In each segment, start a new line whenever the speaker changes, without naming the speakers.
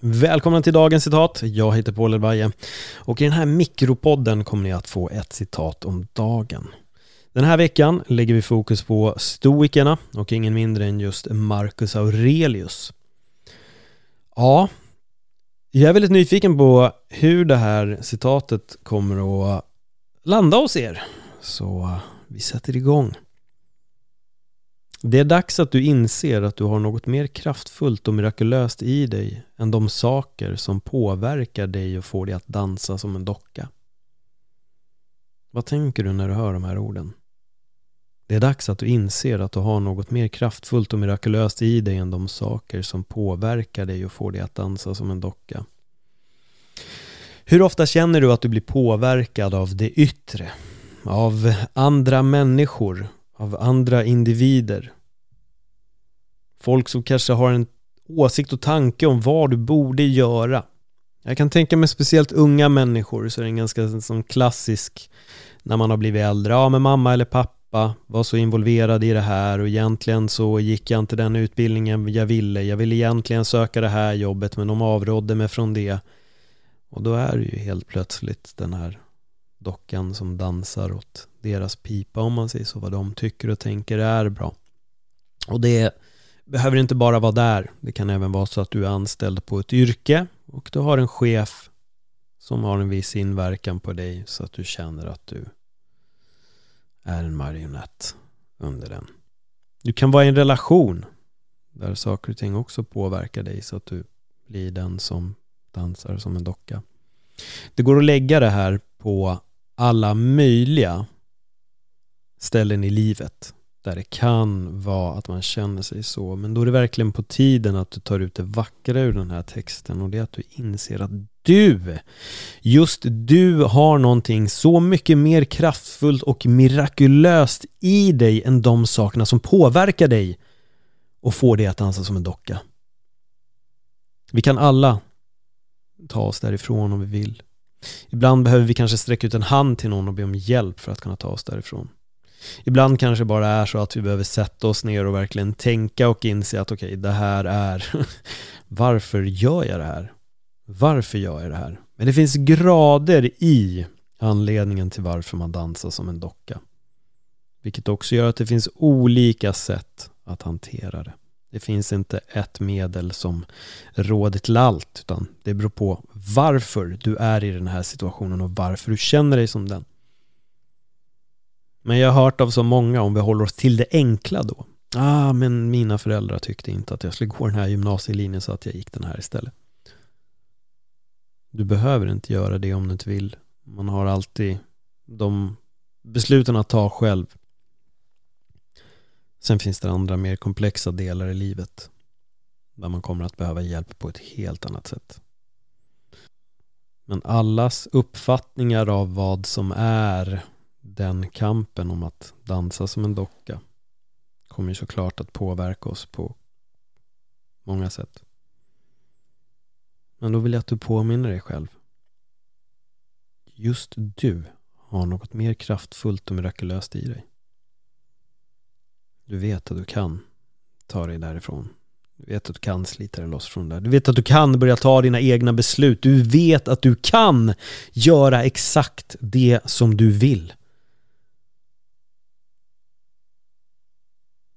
Välkomna till dagens citat. Jag heter Paul Elvaje och i den här mikropodden kommer ni att få ett citat om dagen. Den här veckan lägger vi fokus på stoikerna och ingen mindre än just Marcus Aurelius. Ja, jag är väldigt nyfiken på hur det här citatet kommer att landa hos er. Så eh, vi sätter igång. Det är dags att du inser att du har något mer kraftfullt och mirakulöst i dig än de saker som påverkar dig och får dig att dansa som en docka. Vad tänker du när du hör de här orden? Det är dags att du inser att du har något mer kraftfullt och mirakulöst i dig än de saker som påverkar dig och får dig att dansa som en docka. Hur ofta känner du att du blir påverkad av det yttre? Av andra människor? Av andra individer? Folk som kanske har en åsikt och tanke om vad du borde göra. Jag kan tänka mig speciellt unga människor så är det en ganska som klassisk när man har blivit äldre. Ja, men mamma eller pappa var så involverad i det här och egentligen så gick jag inte den utbildningen jag ville. Jag ville egentligen söka det här jobbet men de avrådde mig från det. Och då är det ju helt plötsligt den här dockan som dansar åt deras pipa om man säger så, vad de tycker och tänker är bra. Och det behöver inte bara vara där. Det kan även vara så att du är anställd på ett yrke och du har en chef som har en viss inverkan på dig så att du känner att du är en marionett under den. Du kan vara i en relation där saker och ting också påverkar dig så att du blir den som dansar som en docka. Det går att lägga det här på alla möjliga ställen i livet där det kan vara att man känner sig så. Men då är det verkligen på tiden att du tar ut det vackra ur den här texten och det är att du inser att du, just du har någonting så mycket mer kraftfullt och mirakulöst i dig än de sakerna som påverkar dig och får dig att dansa som en docka. Vi kan alla ta oss därifrån om vi vill. Ibland behöver vi kanske sträcka ut en hand till någon och be om hjälp för att kunna ta oss därifrån. Ibland kanske bara är så att vi behöver sätta oss ner och verkligen tänka och inse att okej, okay, det här är varför gör jag det här? Varför gör jag det här? Men det finns grader i anledningen till varför man dansar som en docka. Vilket också gör att det finns olika sätt att hantera det. Det finns inte ett medel som råder till allt, utan det beror på varför du är i den här situationen och varför du känner dig som den. Men jag har hört av så många, om vi håller oss till det enkla då. Ah, men mina föräldrar tyckte inte att jag skulle gå den här gymnasielinjen så att jag gick den här istället. Du behöver inte göra det om du inte vill. Man har alltid de besluten att ta själv. Sen finns det andra mer komplexa delar i livet där man kommer att behöva hjälp på ett helt annat sätt. Men allas uppfattningar av vad som är den kampen om att dansa som en docka kommer såklart att påverka oss på många sätt. Men då vill jag att du påminner dig själv. Just du har något mer kraftfullt och mirakulöst i dig. Du vet att du kan ta dig därifrån. Du vet att du kan slita dig loss från det. Du vet att du kan börja ta dina egna beslut. Du vet att du kan göra exakt det som du vill.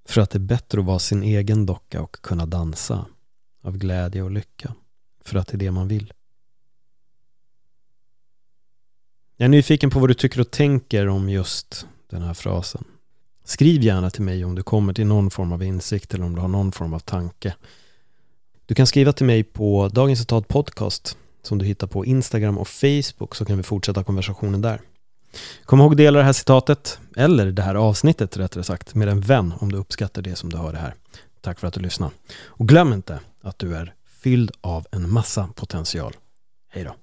För att det är bättre att vara sin egen docka och kunna dansa av glädje och lycka. För att det är det man vill. Jag är nyfiken på vad du tycker och tänker om just den här frasen. Skriv gärna till mig om du kommer till någon form av insikt eller om du har någon form av tanke. Du kan skriva till mig på Dagens Citat Podcast som du hittar på Instagram och Facebook så kan vi fortsätta konversationen där. Kom ihåg att dela det här citatet, eller det här avsnittet rättare sagt, med en vän om du uppskattar det som du hör det här. Tack för att du lyssnade. Och glöm inte att du är fylld av en massa potential. Hej då!